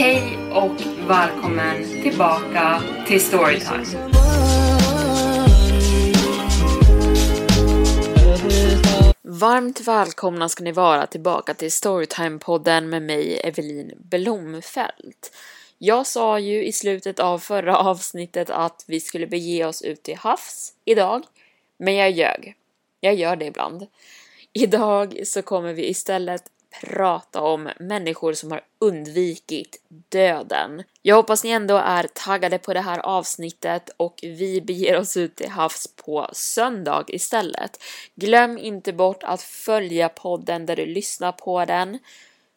Hej och välkommen tillbaka till Storytime. Varmt välkomna ska ni vara tillbaka till Storytime-podden med mig, Evelin Blomfelt. Jag sa ju i slutet av förra avsnittet att vi skulle bege oss ut till havs idag, men jag ljög. Jag gör det ibland. Idag så kommer vi istället prata om människor som har undvikit döden. Jag hoppas ni ändå är taggade på det här avsnittet och vi beger oss ut till havs på söndag istället. Glöm inte bort att följa podden där du lyssnar på den.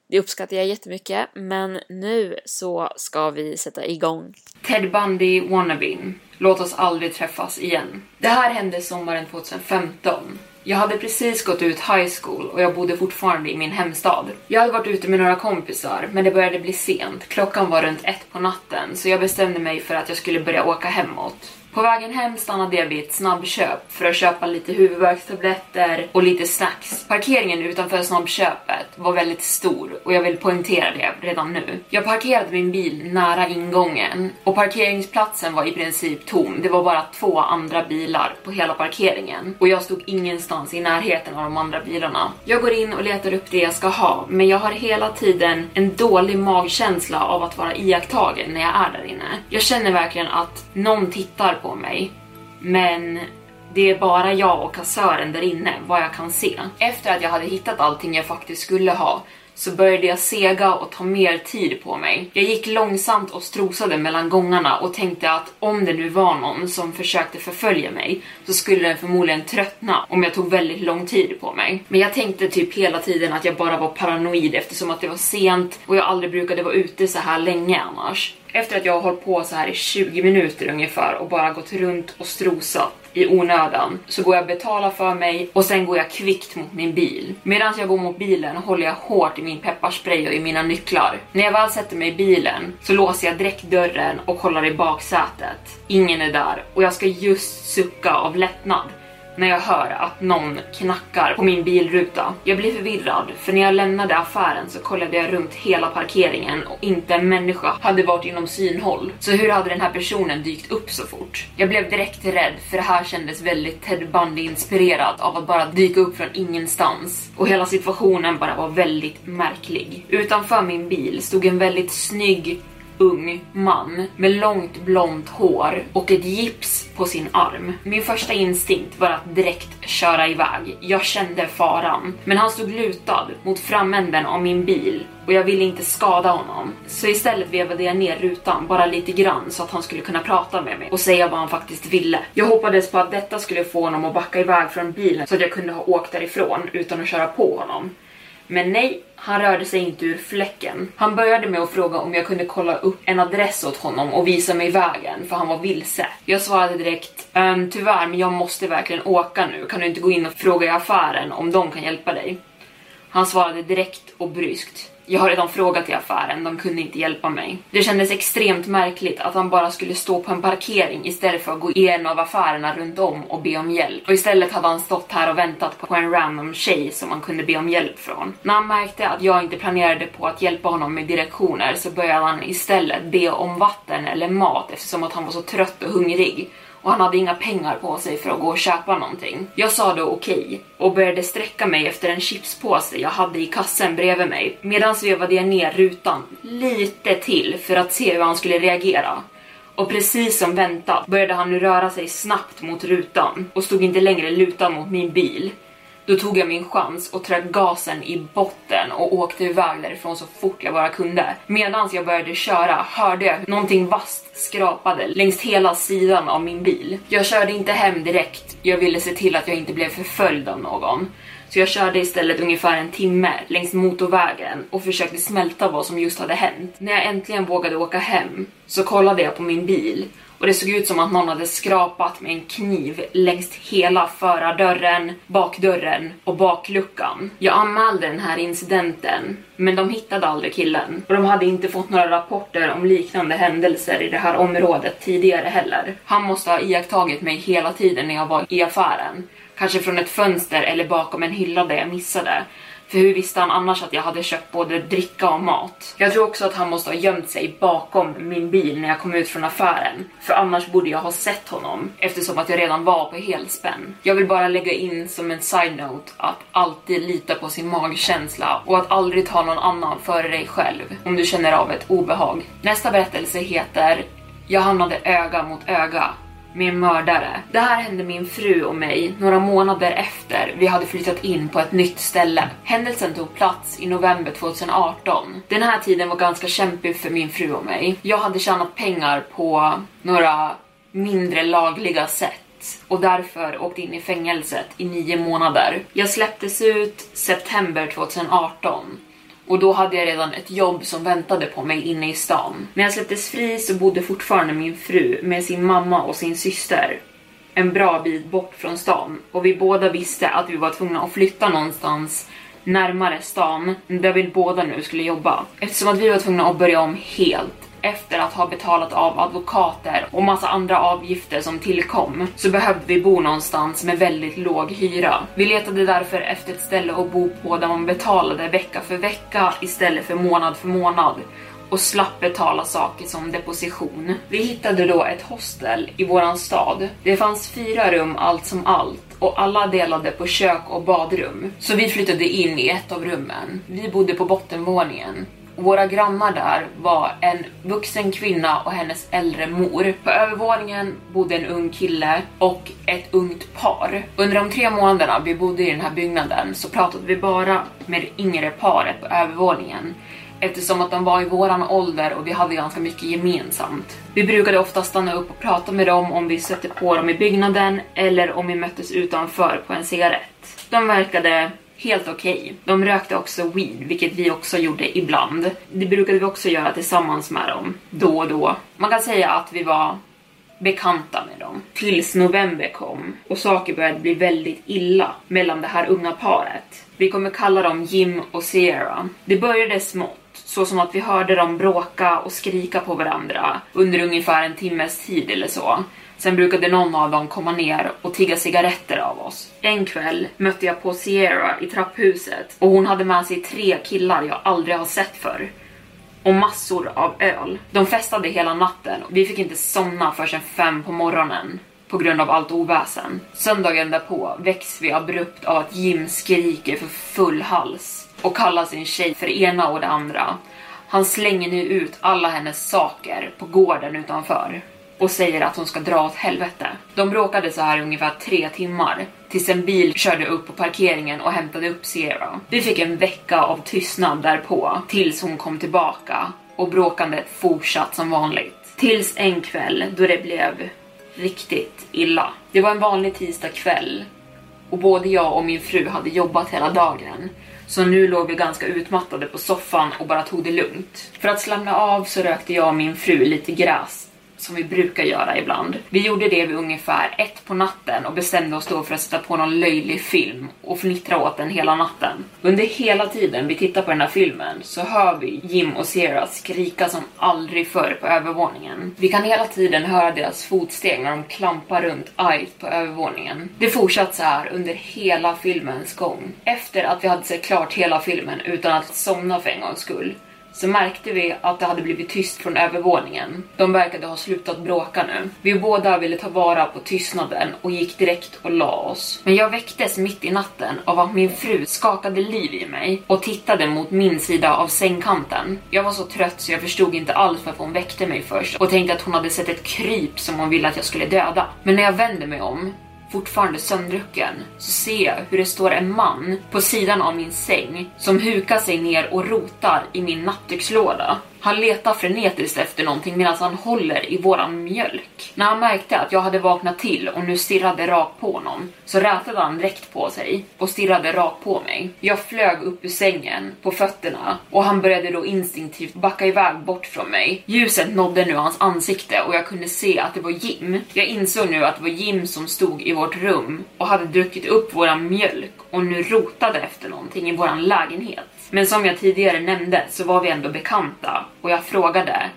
Det uppskattar jag jättemycket, men nu så ska vi sätta igång. Ted Bundy wannabeen. Låt oss aldrig träffas igen. Det här hände sommaren 2015. Jag hade precis gått ut high school och jag bodde fortfarande i min hemstad. Jag hade varit ute med några kompisar, men det började bli sent. Klockan var runt ett på natten, så jag bestämde mig för att jag skulle börja åka hemåt. På vägen hem stannade jag vid ett snabbköp för att köpa lite huvudvärkstabletter och lite snacks. Parkeringen utanför snabbköpet var väldigt stor och jag vill poängtera det redan nu. Jag parkerade min bil nära ingången och parkeringsplatsen var i princip tom. Det var bara två andra bilar på hela parkeringen och jag stod ingenstans i närheten av de andra bilarna. Jag går in och letar upp det jag ska ha, men jag har hela tiden en dålig magkänsla av att vara iakttagen när jag är där inne. Jag känner verkligen att någon tittar på mig, men det är bara jag och kassören där inne, vad jag kan se. Efter att jag hade hittat allting jag faktiskt skulle ha så började jag sega och ta mer tid på mig. Jag gick långsamt och strosade mellan gångarna och tänkte att om det nu var någon som försökte förfölja mig så skulle den förmodligen tröttna om jag tog väldigt lång tid på mig. Men jag tänkte typ hela tiden att jag bara var paranoid eftersom att det var sent och jag aldrig brukade vara ute så här länge annars. Efter att jag har hållit på så här i 20 minuter ungefär och bara gått runt och strosat i onödan så går jag betala för mig och sen går jag kvickt mot min bil. Medan jag går mot bilen håller jag hårt i min pepparspray och i mina nycklar. När jag väl sätter mig i bilen så låser jag direkt dörren och kollar i baksätet. Ingen är där och jag ska just sucka av lättnad när jag hör att någon knackar på min bilruta. Jag blir förvirrad, för när jag lämnade affären så kollade jag runt hela parkeringen och inte en människa hade varit inom synhåll. Så hur hade den här personen dykt upp så fort? Jag blev direkt rädd, för det här kändes väldigt Ted Bundy-inspirerat av att bara dyka upp från ingenstans. Och hela situationen bara var väldigt märklig. Utanför min bil stod en väldigt snygg ung man med långt blont hår och ett gips på sin arm. Min första instinkt var att direkt köra iväg. Jag kände faran. Men han stod lutad mot framänden av min bil och jag ville inte skada honom. Så istället vevade jag ner rutan bara lite grann så att han skulle kunna prata med mig och säga vad han faktiskt ville. Jag hoppades på att detta skulle få honom att backa iväg från bilen så att jag kunde ha åkt därifrån utan att köra på honom. Men nej, han rörde sig inte ur fläcken. Han började med att fråga om jag kunde kolla upp en adress åt honom och visa mig vägen, för han var vilse. Jag svarade direkt, ehm, tyvärr, men jag måste verkligen åka nu. Kan du inte gå in och fråga i affären om de kan hjälpa dig? Han svarade direkt och bryskt. Jag har redan frågat i affären, de kunde inte hjälpa mig. Det kändes extremt märkligt att han bara skulle stå på en parkering istället för att gå i en av affärerna runt om och be om hjälp. Och istället hade han stått här och väntat på en random tjej som han kunde be om hjälp från. När han märkte att jag inte planerade på att hjälpa honom med direktioner så började han istället be om vatten eller mat eftersom att han var så trött och hungrig och han hade inga pengar på sig för att gå och köpa någonting. Jag sa då okej okay, och började sträcka mig efter en chipspåse jag hade i kassen bredvid mig medan vevade jag ner rutan lite till för att se hur han skulle reagera. Och precis som väntat började han nu röra sig snabbt mot rutan och stod inte längre lutad mot min bil. Då tog jag min chans och tryckte gasen i botten och åkte iväg därifrån så fort jag bara kunde. Medan jag började köra hörde jag hur någonting vasst skrapade längs hela sidan av min bil. Jag körde inte hem direkt, jag ville se till att jag inte blev förföljd av någon. Så jag körde istället ungefär en timme längs motorvägen och försökte smälta vad som just hade hänt. När jag äntligen vågade åka hem så kollade jag på min bil och det såg ut som att någon hade skrapat med en kniv längs hela förardörren, bakdörren och bakluckan. Jag anmälde den här incidenten, men de hittade aldrig killen och de hade inte fått några rapporter om liknande händelser i det här området tidigare heller. Han måste ha iakttagit mig hela tiden när jag var i affären, kanske från ett fönster eller bakom en hylla där jag missade. För hur visste han annars att jag hade köpt både dricka och mat? Jag tror också att han måste ha gömt sig bakom min bil när jag kom ut från affären. För annars borde jag ha sett honom eftersom att jag redan var på helspänn. Jag vill bara lägga in som en side-note att alltid lita på sin magkänsla och att aldrig ta någon annan före dig själv om du känner av ett obehag. Nästa berättelse heter Jag hamnade öga mot öga med en mördare. Det här hände min fru och mig några månader efter vi hade flyttat in på ett nytt ställe. Händelsen tog plats i november 2018. Den här tiden var ganska kämpig för min fru och mig. Jag hade tjänat pengar på några mindre lagliga sätt och därför åkte in i fängelset i nio månader. Jag släpptes ut september 2018 och då hade jag redan ett jobb som väntade på mig inne i stan. När jag släpptes fri så bodde fortfarande min fru med sin mamma och sin syster en bra bit bort från stan och vi båda visste att vi var tvungna att flytta någonstans närmare stan där vi båda nu skulle jobba. Eftersom att vi var tvungna att börja om helt efter att ha betalat av advokater och massa andra avgifter som tillkom så behövde vi bo någonstans med väldigt låg hyra. Vi letade därför efter ett ställe att bo på där man betalade vecka för vecka istället för månad för månad och slapp betala saker som deposition. Vi hittade då ett hostel i våran stad. Det fanns fyra rum allt som allt och alla delade på kök och badrum. Så vi flyttade in i ett av rummen. Vi bodde på bottenvåningen. Våra grannar där var en vuxen kvinna och hennes äldre mor. På övervåningen bodde en ung kille och ett ungt par. Under de tre månaderna vi bodde i den här byggnaden så pratade vi bara med det yngre paret på övervåningen eftersom att de var i våran ålder och vi hade ganska mycket gemensamt. Vi brukade ofta stanna upp och prata med dem om vi stötte på dem i byggnaden eller om vi möttes utanför på en cigarett. De verkade helt okej. Okay. De rökte också weed, vilket vi också gjorde ibland. Det brukade vi också göra tillsammans med dem, då och då. Man kan säga att vi var bekanta med dem. Tills november kom och saker började bli väldigt illa mellan det här unga paret. Vi kommer kalla dem Jim och Sierra. Det började smått, så som att vi hörde dem bråka och skrika på varandra under ungefär en timmes tid eller så. Sen brukade någon av dem komma ner och tigga cigaretter av oss. En kväll mötte jag på Sierra i trapphuset och hon hade med sig tre killar jag aldrig har sett förr. Och massor av öl. De festade hela natten och vi fick inte somna förrän fem på morgonen på grund av allt oväsen. Söndagen därpå väcks vi abrupt av att Jim skriker för full hals och kallar sin tjej för ena och det andra. Han slänger nu ut alla hennes saker på gården utanför och säger att hon ska dra åt helvete. De bråkade så här ungefär tre timmar tills en bil körde upp på parkeringen och hämtade upp Sierra. Vi fick en vecka av tystnad därpå tills hon kom tillbaka och bråkandet fortsatt som vanligt. Tills en kväll då det blev riktigt illa. Det var en vanlig tisdag kväll och både jag och min fru hade jobbat hela dagen. Så nu låg vi ganska utmattade på soffan och bara tog det lugnt. För att slappna av så rökte jag och min fru lite gräs som vi brukar göra ibland. Vi gjorde det vid ungefär ett på natten och bestämde oss då för att sätta på någon löjlig film och fnittra åt den hela natten. Under hela tiden vi tittar på den här filmen så hör vi Jim och Sierra skrika som aldrig förr på övervåningen. Vi kan hela tiden höra deras fotsteg när de klampar runt argt på övervåningen. Det fortsatte så här under hela filmens gång. Efter att vi hade sett klart hela filmen utan att somna för en gångs skull så märkte vi att det hade blivit tyst från övervåningen. De verkade ha slutat bråka nu. Vi båda ville ta vara på tystnaden och gick direkt och la oss. Men jag väcktes mitt i natten av att min fru skakade liv i mig och tittade mot min sida av sängkanten. Jag var så trött så jag förstod inte alls varför hon väckte mig först och tänkte att hon hade sett ett kryp som hon ville att jag skulle döda. Men när jag vände mig om fortfarande sömndrucken, så ser jag hur det står en man på sidan av min säng som hukar sig ner och rotar i min nattdukslåda. Han letar frenetiskt efter någonting medan han håller i våran mjölk. När han märkte att jag hade vaknat till och nu stirrade rakt på honom så rätade han direkt på sig och stirrade rakt på mig. Jag flög upp ur sängen på fötterna och han började då instinktivt backa iväg bort från mig. Ljuset nådde nu hans ansikte och jag kunde se att det var Jim. Jag insåg nu att det var Jim som stod i vårt rum och hade druckit upp våran mjölk och nu rotade efter någonting i våran lägenhet. Men som jag tidigare nämnde så var vi ändå bekanta och jag frågade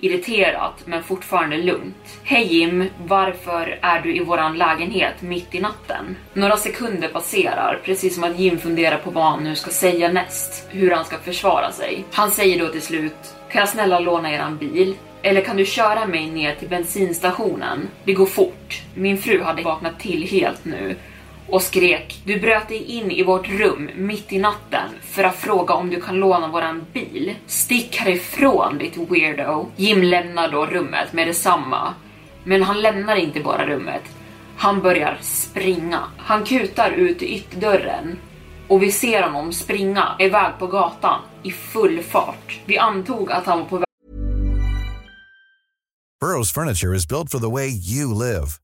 irriterat men fortfarande lugnt. Hej Jim, varför är du i våran lägenhet mitt i natten? Några sekunder passerar, precis som att Jim funderar på vad han nu ska säga näst, hur han ska försvara sig. Han säger då till slut, kan jag snälla låna eran bil? Eller kan du köra mig ner till bensinstationen? Det går fort. Min fru hade vaknat till helt nu och skrek Du bröt dig in i vårt rum mitt i natten för att fråga om du kan låna våran bil. Stick härifrån ditt weirdo. Jim lämnar då rummet med detsamma. Men han lämnar inte bara rummet. Han börjar springa. Han kutar ut ytterdörren och vi ser honom springa iväg på gatan i full fart. Vi antog att han var på väg Burrow's furniture is built for the way you live.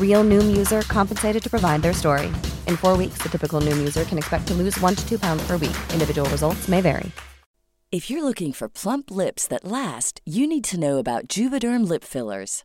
Real Noom user compensated to provide their story. In four weeks, the typical Noom user can expect to lose one to two pounds per week. Individual results may vary. If you're looking for plump lips that last, you need to know about Juvederm lip fillers.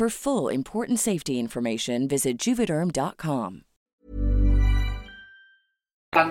For full important safety information, visit juvederm.com.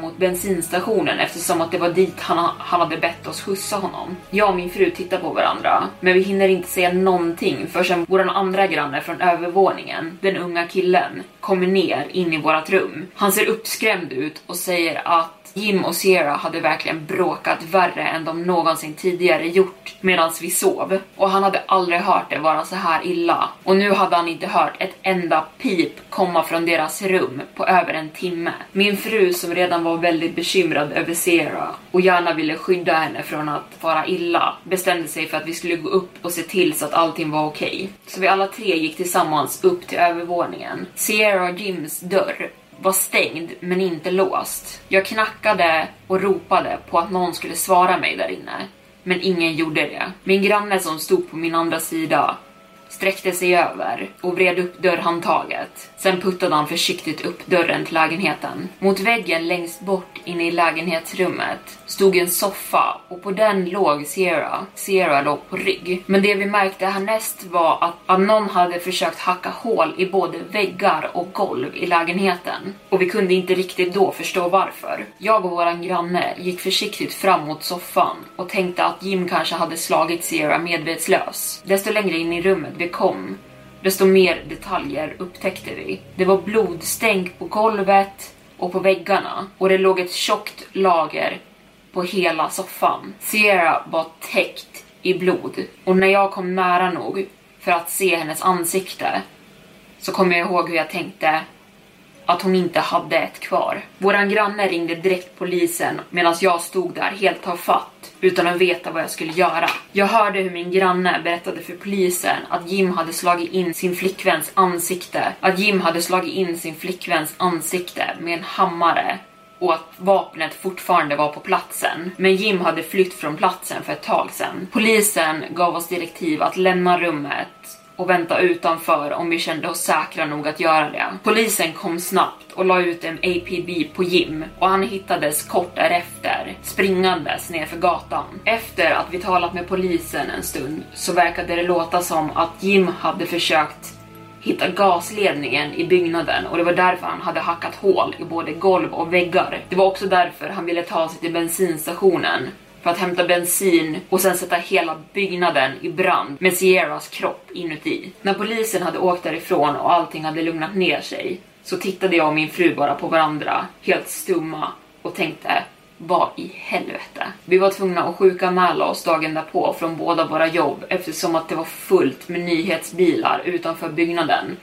mot bensinstationen eftersom att det var dit han, han hade bett oss skjutsa honom. Jag och min fru tittar på varandra, men vi hinner inte säga någonting förrän vår andra granne från övervåningen, den unga killen, kommer ner in i vårat rum. Han ser uppskrämd ut och säger att Jim och Sierra hade verkligen bråkat värre än de någonsin tidigare gjort medan vi sov. Och han hade aldrig hört det vara så här illa. Och nu hade han inte hört ett enda pip komma från deras rum på över en timme. Min fru som redan var väldigt bekymrad över Sierra och gärna ville skydda henne från att fara illa bestämde sig för att vi skulle gå upp och se till så att allting var okej. Okay. Så vi alla tre gick tillsammans upp till övervåningen. Sierra och Jims dörr var stängd men inte låst. Jag knackade och ropade på att någon skulle svara mig där inne. Men ingen gjorde det. Min granne som stod på min andra sida sträckte sig över och vred upp dörrhandtaget. Sen puttade han försiktigt upp dörren till lägenheten. Mot väggen längst bort inne i lägenhetsrummet stod en soffa och på den låg Sierra. Sierra låg på rygg. Men det vi märkte härnäst var att, att någon hade försökt hacka hål i både väggar och golv i lägenheten. Och vi kunde inte riktigt då förstå varför. Jag och våran granne gick försiktigt fram mot soffan och tänkte att Jim kanske hade slagit Sierra medvetslös. Desto längre in i rummet vi kom desto mer detaljer upptäckte vi. Det var blodstänk på golvet och på väggarna och det låg ett tjockt lager på hela soffan. Sierra var täckt i blod och när jag kom nära nog för att se hennes ansikte så kommer jag ihåg hur jag tänkte att hon inte hade ett kvar. Våran granne ringde direkt polisen medan jag stod där helt tafatt utan att veta vad jag skulle göra. Jag hörde hur min granne berättade för polisen att Jim hade slagit in sin flickväns ansikte. Att Jim hade slagit in sin flickväns ansikte med en hammare och att vapnet fortfarande var på platsen. Men Jim hade flytt från platsen för ett tag sedan. Polisen gav oss direktiv att lämna rummet och vänta utanför om vi kände oss säkra nog att göra det. Polisen kom snabbt och la ut en APB på Jim och han hittades kort därefter springandes nerför gatan. Efter att vi talat med polisen en stund så verkade det låta som att Jim hade försökt hitta gasledningen i byggnaden och det var därför han hade hackat hål i både golv och väggar. Det var också därför han ville ta sig till bensinstationen för att hämta bensin och sen sätta hela byggnaden i brand med Sierras kropp inuti. När polisen hade åkt därifrån och allting hade lugnat ner sig så tittade jag och min fru bara på varandra helt stumma och tänkte vad i helvete? Vi var tvungna att sjukanmäla oss dagen därpå från båda våra jobb eftersom att det var fullt med nyhetsbilar utanför byggnaden.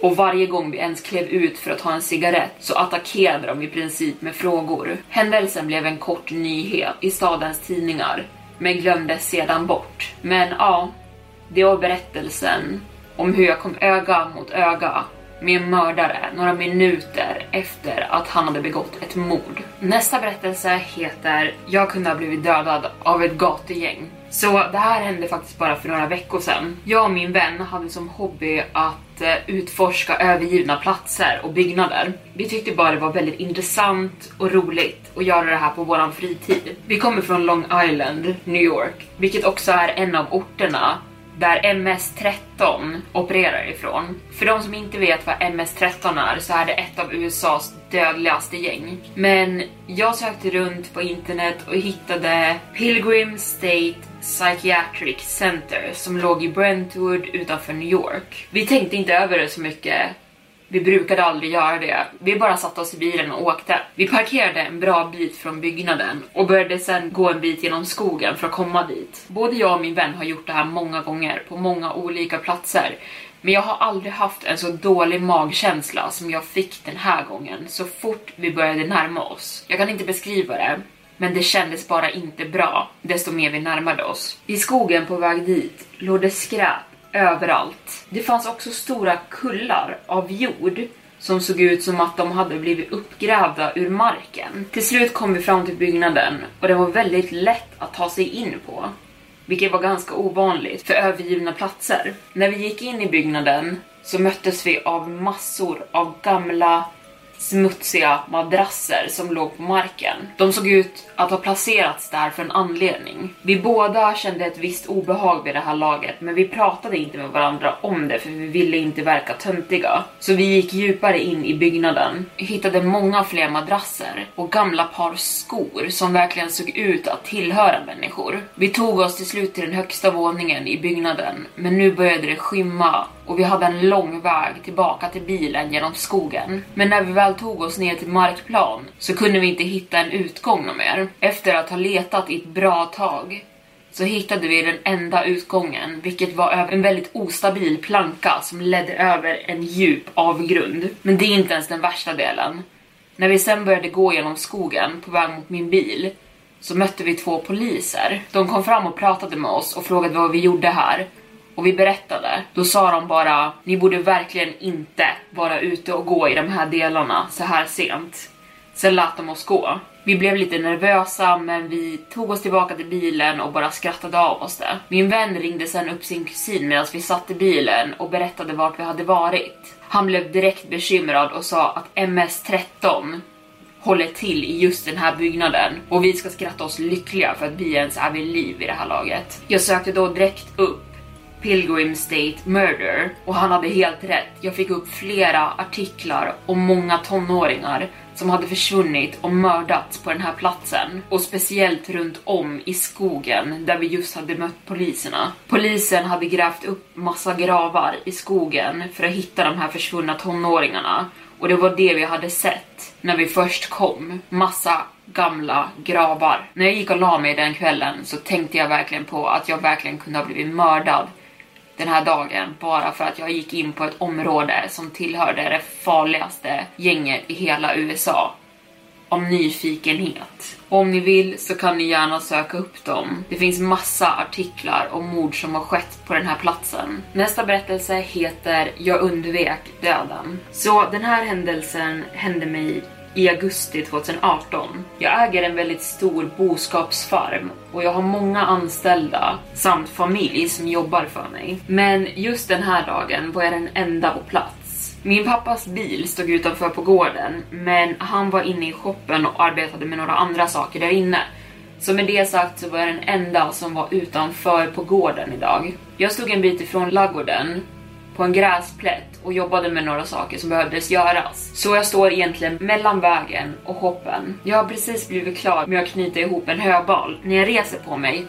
Och varje gång vi ens klev ut för att ta en cigarett så attackerade de i princip med frågor. Händelsen blev en kort nyhet i stadens tidningar, men glömdes sedan bort. Men ja, det var berättelsen om hur jag kom öga mot öga med en mördare några minuter efter att han hade begått ett mord. Nästa berättelse heter Jag kunde ha blivit dödad av ett gatugäng. Så det här hände faktiskt bara för några veckor sedan. Jag och min vän hade som hobby att eh, utforska övergivna platser och byggnader. Vi tyckte bara det var väldigt intressant och roligt att göra det här på våran fritid. Vi kommer från Long Island, New York, vilket också är en av orterna där MS-13 opererar ifrån. För de som inte vet vad MS-13 är så är det ett av USAs dödligaste gäng. Men jag sökte runt på internet och hittade Pilgrim State Psychiatric Center som låg i Brentwood utanför New York. Vi tänkte inte över det så mycket vi brukade aldrig göra det. Vi bara satte oss i bilen och åkte. Vi parkerade en bra bit från byggnaden och började sen gå en bit genom skogen för att komma dit. Både jag och min vän har gjort det här många gånger på många olika platser. Men jag har aldrig haft en så dålig magkänsla som jag fick den här gången så fort vi började närma oss. Jag kan inte beskriva det, men det kändes bara inte bra desto mer vi närmade oss. I skogen på väg dit låg det skräp överallt. Det fanns också stora kullar av jord som såg ut som att de hade blivit uppgrävda ur marken. Till slut kom vi fram till byggnaden och det var väldigt lätt att ta sig in på. Vilket var ganska ovanligt för övergivna platser. När vi gick in i byggnaden så möttes vi av massor av gamla smutsiga madrasser som låg på marken. De såg ut att ha placerats där för en anledning. Vi båda kände ett visst obehag vid det här laget, men vi pratade inte med varandra om det för vi ville inte verka töntiga. Så vi gick djupare in i byggnaden, hittade många fler madrasser och gamla par skor som verkligen såg ut att tillhöra människor. Vi tog oss till slut till den högsta våningen i byggnaden, men nu började det skymma och vi hade en lång väg tillbaka till bilen genom skogen. Men när vi väl tog oss ner till markplan så kunde vi inte hitta en utgång mer. Efter att ha letat i ett bra tag så hittade vi den enda utgången, vilket var över en väldigt ostabil planka som ledde över en djup avgrund. Men det är inte ens den värsta delen. När vi sen började gå genom skogen på väg mot min bil så mötte vi två poliser. De kom fram och pratade med oss och frågade vad vi gjorde här. Och vi berättade. Då sa de bara, ni borde verkligen inte vara ute och gå i de här delarna så här sent. Sen lät de oss gå. Vi blev lite nervösa men vi tog oss tillbaka till bilen och bara skrattade av oss det. Min vän ringde sen upp sin kusin medan vi satt i bilen och berättade vart vi hade varit. Han blev direkt bekymrad och sa att MS-13 håller till i just den här byggnaden och vi ska skratta oss lyckliga för att vi ens är vid liv i det här laget. Jag sökte då direkt upp Pilgrim State Murder och han hade helt rätt. Jag fick upp flera artiklar om många tonåringar som hade försvunnit och mördats på den här platsen och speciellt runt om i skogen där vi just hade mött poliserna. Polisen hade grävt upp massa gravar i skogen för att hitta de här försvunna tonåringarna och det var det vi hade sett när vi först kom. Massa gamla gravar. När jag gick och la mig den kvällen så tänkte jag verkligen på att jag verkligen kunde ha blivit mördad den här dagen bara för att jag gick in på ett område som tillhörde det farligaste gänget i hela USA. Om nyfikenhet. Och om ni vill så kan ni gärna söka upp dem. Det finns massa artiklar om mord som har skett på den här platsen. Nästa berättelse heter Jag undvek döden. Så den här händelsen hände mig i augusti 2018. Jag äger en väldigt stor boskapsfarm och jag har många anställda samt familj som jobbar för mig. Men just den här dagen var jag den enda på plats. Min pappas bil stod utanför på gården, men han var inne i shoppen och arbetade med några andra saker där inne. Så med det sagt så var jag den enda som var utanför på gården idag. Jag stod en bit ifrån laggården på en gräsplätt och jobbade med några saker som behövdes göras. Så jag står egentligen mellan vägen och hoppen. Jag har precis blivit klar med att knyta ihop en höbal när jag reser på mig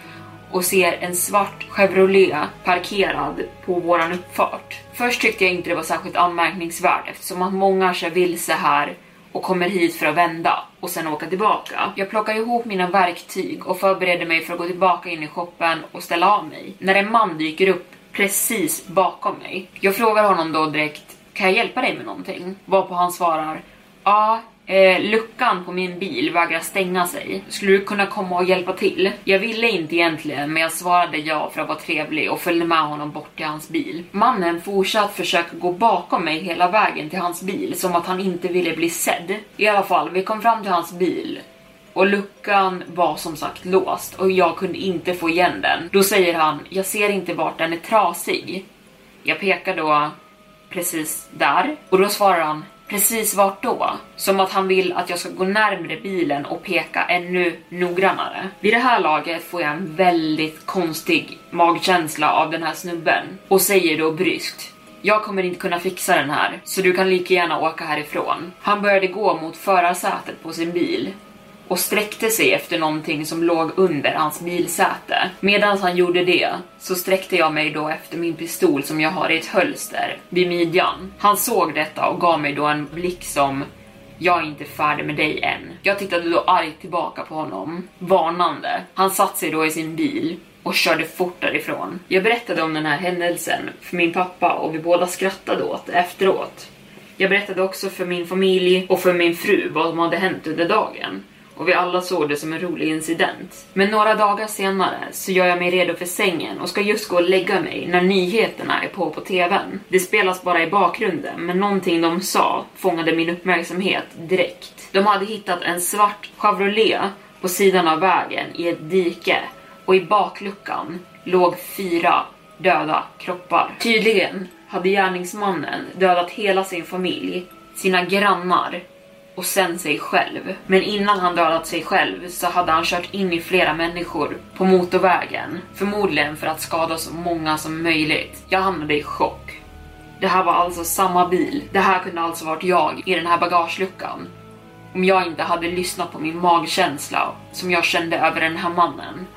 och ser en svart Chevrolet parkerad på våran uppfart. Först tyckte jag inte det var särskilt anmärkningsvärt eftersom att många kör vilse här och kommer hit för att vända och sen åka tillbaka. Jag plockar ihop mina verktyg och förbereder mig för att gå tillbaka in i shoppen och ställa av mig. När en man dyker upp precis bakom mig. Jag frågar honom då direkt, kan jag hjälpa dig med någonting? Varpå han svarar, ja, eh, luckan på min bil vägrar stänga sig. Skulle du kunna komma och hjälpa till? Jag ville inte egentligen, men jag svarade ja för att vara trevlig och följde med honom bort till hans bil. Mannen fortsatte försöka gå bakom mig hela vägen till hans bil, som att han inte ville bli sedd. I alla fall, vi kom fram till hans bil och luckan var som sagt låst och jag kunde inte få igen den. Då säger han, jag ser inte vart den är trasig. Jag pekar då precis där och då svarar han, precis vart då? Som att han vill att jag ska gå närmre bilen och peka ännu noggrannare. Vid det här laget får jag en väldigt konstig magkänsla av den här snubben och säger då bryskt jag kommer inte kunna fixa den här, så du kan lika gärna åka härifrån. Han började gå mot förarsätet på sin bil och sträckte sig efter någonting som låg under hans bilsäte. Medan han gjorde det så sträckte jag mig då efter min pistol som jag har i ett hölster vid midjan. Han såg detta och gav mig då en blick som jag är inte färdig med dig än. Jag tittade då argt tillbaka på honom, varnande. Han satte sig då i sin bil och körde fort därifrån. Jag berättade om den här händelsen för min pappa och vi båda skrattade åt det efteråt. Jag berättade också för min familj och för min fru vad som hade hänt under dagen och vi alla såg det som en rolig incident. Men några dagar senare så gör jag mig redo för sängen och ska just gå och lägga mig när nyheterna är på på TVn. Det spelas bara i bakgrunden, men någonting de sa fångade min uppmärksamhet direkt. De hade hittat en svart Chevrolet på sidan av vägen i ett dike och i bakluckan låg fyra döda kroppar. Tydligen hade gärningsmannen dödat hela sin familj, sina grannar och sen sig själv. Men innan han dödat sig själv så hade han kört in i flera människor på motorvägen. Förmodligen för att skada så många som möjligt. Jag hamnade i chock. Det här var alltså samma bil. Det här kunde alltså varit jag i den här bagageluckan. Om jag inte hade lyssnat på min magkänsla som jag kände över den här mannen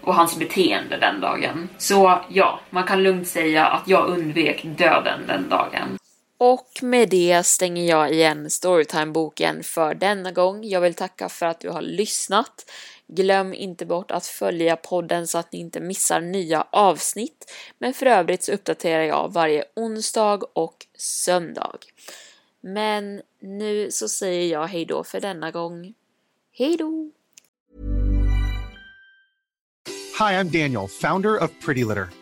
och hans beteende den dagen. Så ja, man kan lugnt säga att jag undvek döden den dagen. Och med det stänger jag igen Storytime-boken för denna gång. Jag vill tacka för att du har lyssnat. Glöm inte bort att följa podden så att ni inte missar nya avsnitt. Men för övrigt så uppdaterar jag varje onsdag och söndag. Men nu så säger jag hejdå för denna gång. Hejdå! Hi, I'm Daniel, founder of Pretty Litter.